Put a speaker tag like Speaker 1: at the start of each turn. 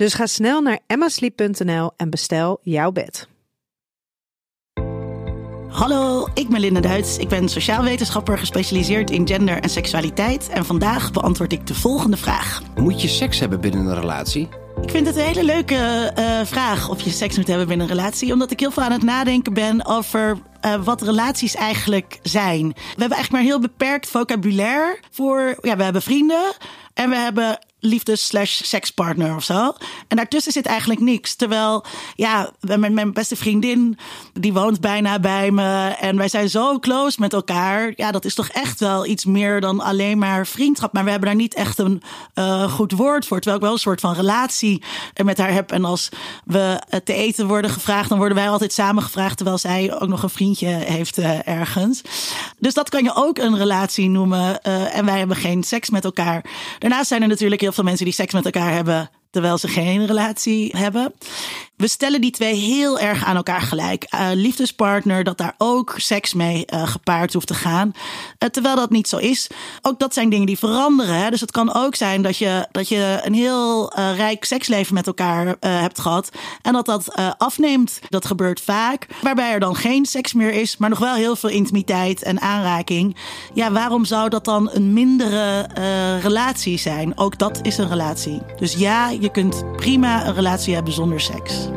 Speaker 1: Dus ga snel naar emmasleep.nl en bestel jouw bed.
Speaker 2: Hallo, ik ben Linda Duits. Ik ben sociaal wetenschapper gespecialiseerd in gender en seksualiteit. En vandaag beantwoord ik de volgende vraag.
Speaker 3: Moet je seks hebben binnen een relatie?
Speaker 2: Ik vind het een hele leuke uh, vraag of je seks moet hebben binnen een relatie. Omdat ik heel veel aan het nadenken ben over uh, wat relaties eigenlijk zijn. We hebben eigenlijk maar heel beperkt vocabulaire voor. Ja, we hebben vrienden en we hebben liefdes slash sekspartner of zo. En daartussen zit eigenlijk niks. Terwijl, ja, mijn, mijn beste vriendin, die woont bijna bij me. En wij zijn zo close met elkaar. Ja, dat is toch echt wel iets meer dan alleen maar vriendschap. Maar we hebben daar niet echt een uh, goed woord voor. Terwijl ik wel een soort van relatie met haar heb. En als we te eten worden gevraagd, dan worden wij altijd samen gevraagd. Terwijl zij ook nog een vriendje heeft uh, ergens. Dus dat kan je ook een relatie noemen. En wij hebben geen seks met elkaar. Daarnaast zijn er natuurlijk heel heel veel mensen die seks met elkaar hebben terwijl ze geen relatie hebben. We stellen die twee heel erg aan elkaar gelijk. Uh, liefdespartner, dat daar ook seks mee uh, gepaard hoeft te gaan. Uh, terwijl dat niet zo is. Ook dat zijn dingen die veranderen. Hè? Dus het kan ook zijn dat je, dat je een heel rijk seksleven met elkaar hebt gehad. En dat dat afneemt. Dat gebeurt vaak. Waarbij er dan geen seks meer is, maar nog wel heel veel intimiteit en aanraking. Ja, waarom zou dat dan een mindere relatie zijn? Ook dat is een relatie. Dus ja, je kunt prima een relatie hebben zonder seks.